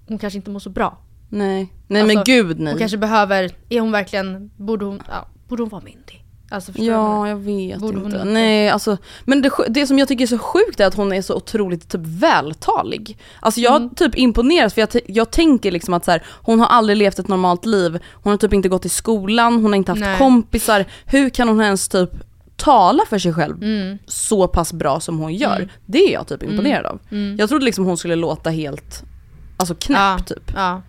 hon kanske inte mår så bra. Nej. Nej Alltså, men gud nej. Hon kanske behöver, är hon verkligen, borde hon, ja, borde hon vara myndig? Alltså? Ja, jag vet Borde inte. inte? Nej, alltså, men det, det som jag tycker är så sjukt är att hon är så otroligt typ vältalig. Alltså jag Mm. typ imponeras för jag, jag tänker liksom att så här, hon har aldrig levt ett normalt liv, hon har typ inte gått i skolan, hon har inte haft Nej. kompisar. Hur kan hon ens typ tala för sig själv Mm. så pass bra som hon gör? Det är jag typ imponerad av. Mm. Jag trodde liksom hon skulle låta helt, alltså knäpp Ja, typ. Ja.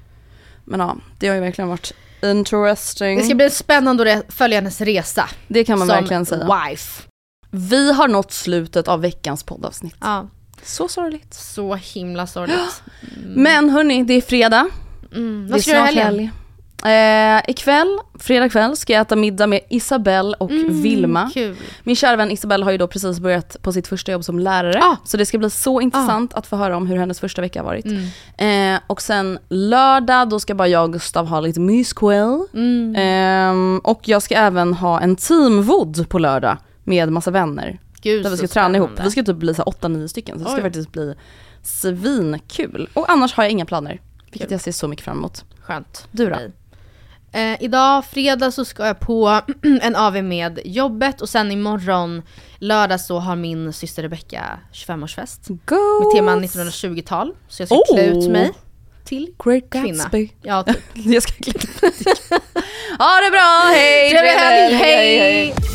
Men ja, det har ju verkligen varit interesting. Det ska bli spännande att följa hennes resa. det kan man som verkligen säga. wife. Vi har nått slutet av veckans poddavsnitt. Ja, Så sorgligt. så himla sorgligt. <gasps> Men hörni, det är fredag. Mm. Vad ska du göra helgen? helg. Eh, ikväll, fredag kväll, ska jag äta middag med Isabelle och Vilma. Mm, Kul. Min kära vän Isabelle har ju då precis börjat på sitt första jobb som lärare. Ah. Så det ska bli så intressant att få höra om hur hennes första vecka har varit. Mm. Eh, och sen lördag, då ska bara jag och Gustav ha lite myskväll. Mm. Ehm, och jag ska även ha en teamvood på lördag med massa vänner. Gud, Där vi ska träna ihop. Vi ska typ bli så här 8-9 stycken. Så det ska Oj. faktiskt bli svinkul. Och annars har jag inga planer. Vilket Kul. jag ser så mycket fram emot. Skönt. Du då? Okej. Eh, idag, fredag, så ska jag på <clears throat> en AV med jobbet och sen imorgon, lördag, så har min syster Rebecca 25-årsfest. Go! Med tema 1920-tal. Så jag ska klä ut Oh. mig till Great kvinna. Gatsby. Ja, typ. <laughs> Jag ska klippa <laughs> Ha det bra, hej! Trevlig helg, hej, hej. hej!